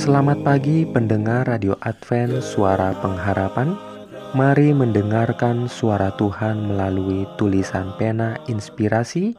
Selamat pagi pendengar Radio Advent Suara Pengharapan. Mari mendengarkan suara Tuhan melalui tulisan pena inspirasi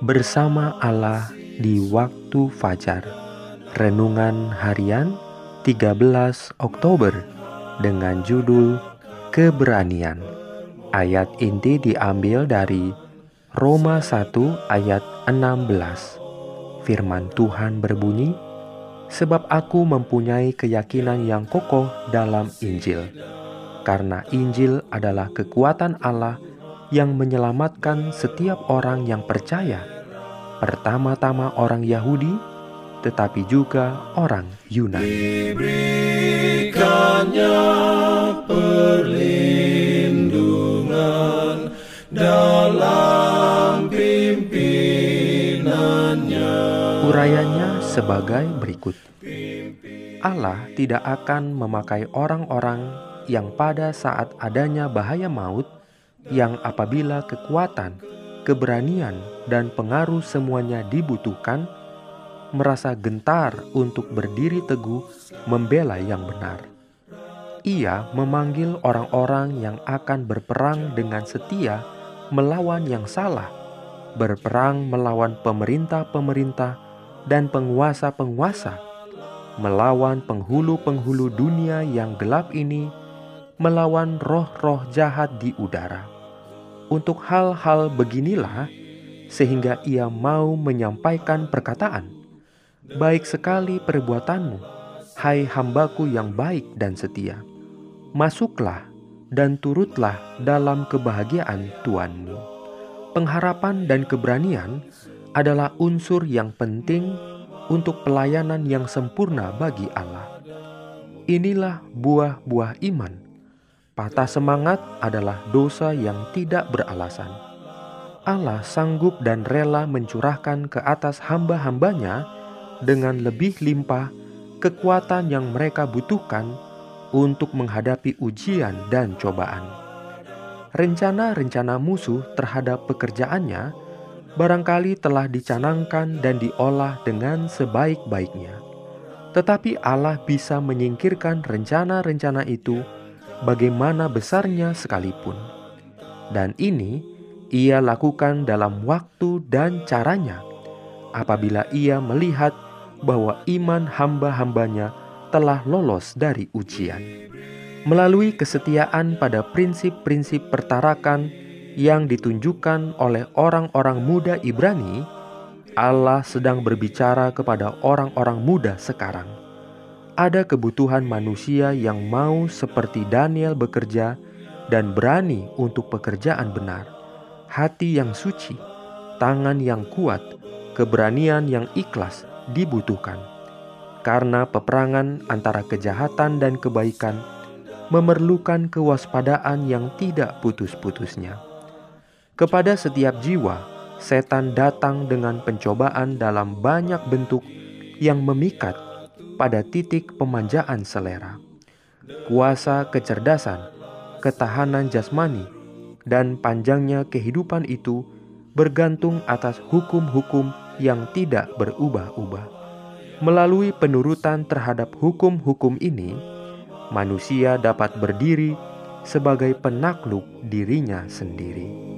Bersama Allah di waktu fajar. Renungan harian 13 Oktober Dengan judul Keberanian. Ayat inti diambil dari Roma 1 ayat 16 Firman Tuhan berbunyi, sebab aku mempunyai keyakinan yang kokoh dalam Injil. Karena Injil adalah kekuatan Allah yang menyelamatkan setiap orang yang percaya, pertama-tama orang Yahudi, tetapi juga orang Yunani. Diberikannya perlindungan dalam pimpinannya. Urayanya sebagai berikut. Allah tidak akan memakai orang-orang yang pada saat adanya bahaya maut yang apabila kekuatan, keberanian, dan pengaruh semuanya dibutuhkan, merasa gentar untuk berdiri teguh membela yang benar. Ia memanggil orang-orang yang akan berperang dengan setia melawan yang salah, berperang melawan pemerintah-pemerintah dan penguasa-penguasa, melawan penghulu-penghulu dunia yang gelap ini, melawan roh-roh jahat di udara. Untuk hal-hal beginilah, sehingga ia mau menyampaikan perkataan, "Baik sekali perbuatanmu, hai hambaku yang baik dan setia. Masuklah dan turutlah dalam kebahagiaan Tuanmu." Pengharapan dan keberanian adalah unsur yang penting untuk pelayanan yang sempurna bagi Allah. Inilah buah-buah iman. Patah semangat adalah dosa yang tidak beralasan. Allah sanggup dan rela mencurahkan ke atas hamba-hambanya dengan lebih limpah kekuatan yang mereka butuhkan untuk menghadapi ujian dan cobaan. Rencana-rencana musuh terhadap pekerjaannya barangkali telah dicanangkan dan diolah dengan sebaik-baiknya. Tetapi Allah bisa menyingkirkan rencana-rencana itu bagaimana besarnya sekalipun. Dan ini ia lakukan dalam waktu dan caranya apabila ia melihat bahwa iman hamba-hambanya telah lolos dari ujian. Melalui kesetiaan pada prinsip-prinsip pertarakan yang ditunjukkan oleh orang-orang muda Ibrani, Allah sedang berbicara kepada orang-orang muda sekarang. Ada kebutuhan manusia yang mau seperti Daniel bekerja dan berani untuk pekerjaan benar, hati yang suci, tangan yang kuat, keberanian yang ikhlas dibutuhkan. Karena peperangan antara kejahatan dan kebaikan memerlukan kewaspadaan yang tidak putus-putusnya. Kepada setiap jiwa, setan datang dengan pencobaan dalam banyak bentuk yang memikat pada titik pemanjaan selera. Kuasa kecerdasan, ketahanan jasmani, dan panjangnya kehidupan itu bergantung atas hukum-hukum yang tidak berubah-ubah. Melalui penurutan terhadap hukum-hukum ini, manusia dapat berdiri sebagai penakluk dirinya sendiri.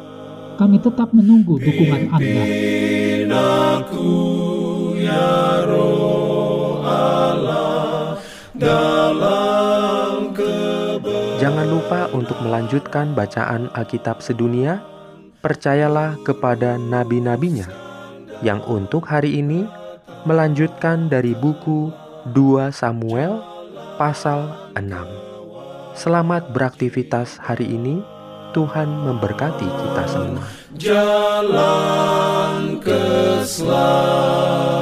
Kami tetap menunggu dukungan Anda. Aku ya roh Allah dalam Jangan lupa untuk melanjutkan bacaan Alkitab sedunia. Percayalah kepada nabi-nabinya yang untuk hari ini melanjutkan dari buku 2 Samuel pasal 6. Selamat beraktivitas hari ini. Tuhan memberkati kita semua. jalan keselamatan.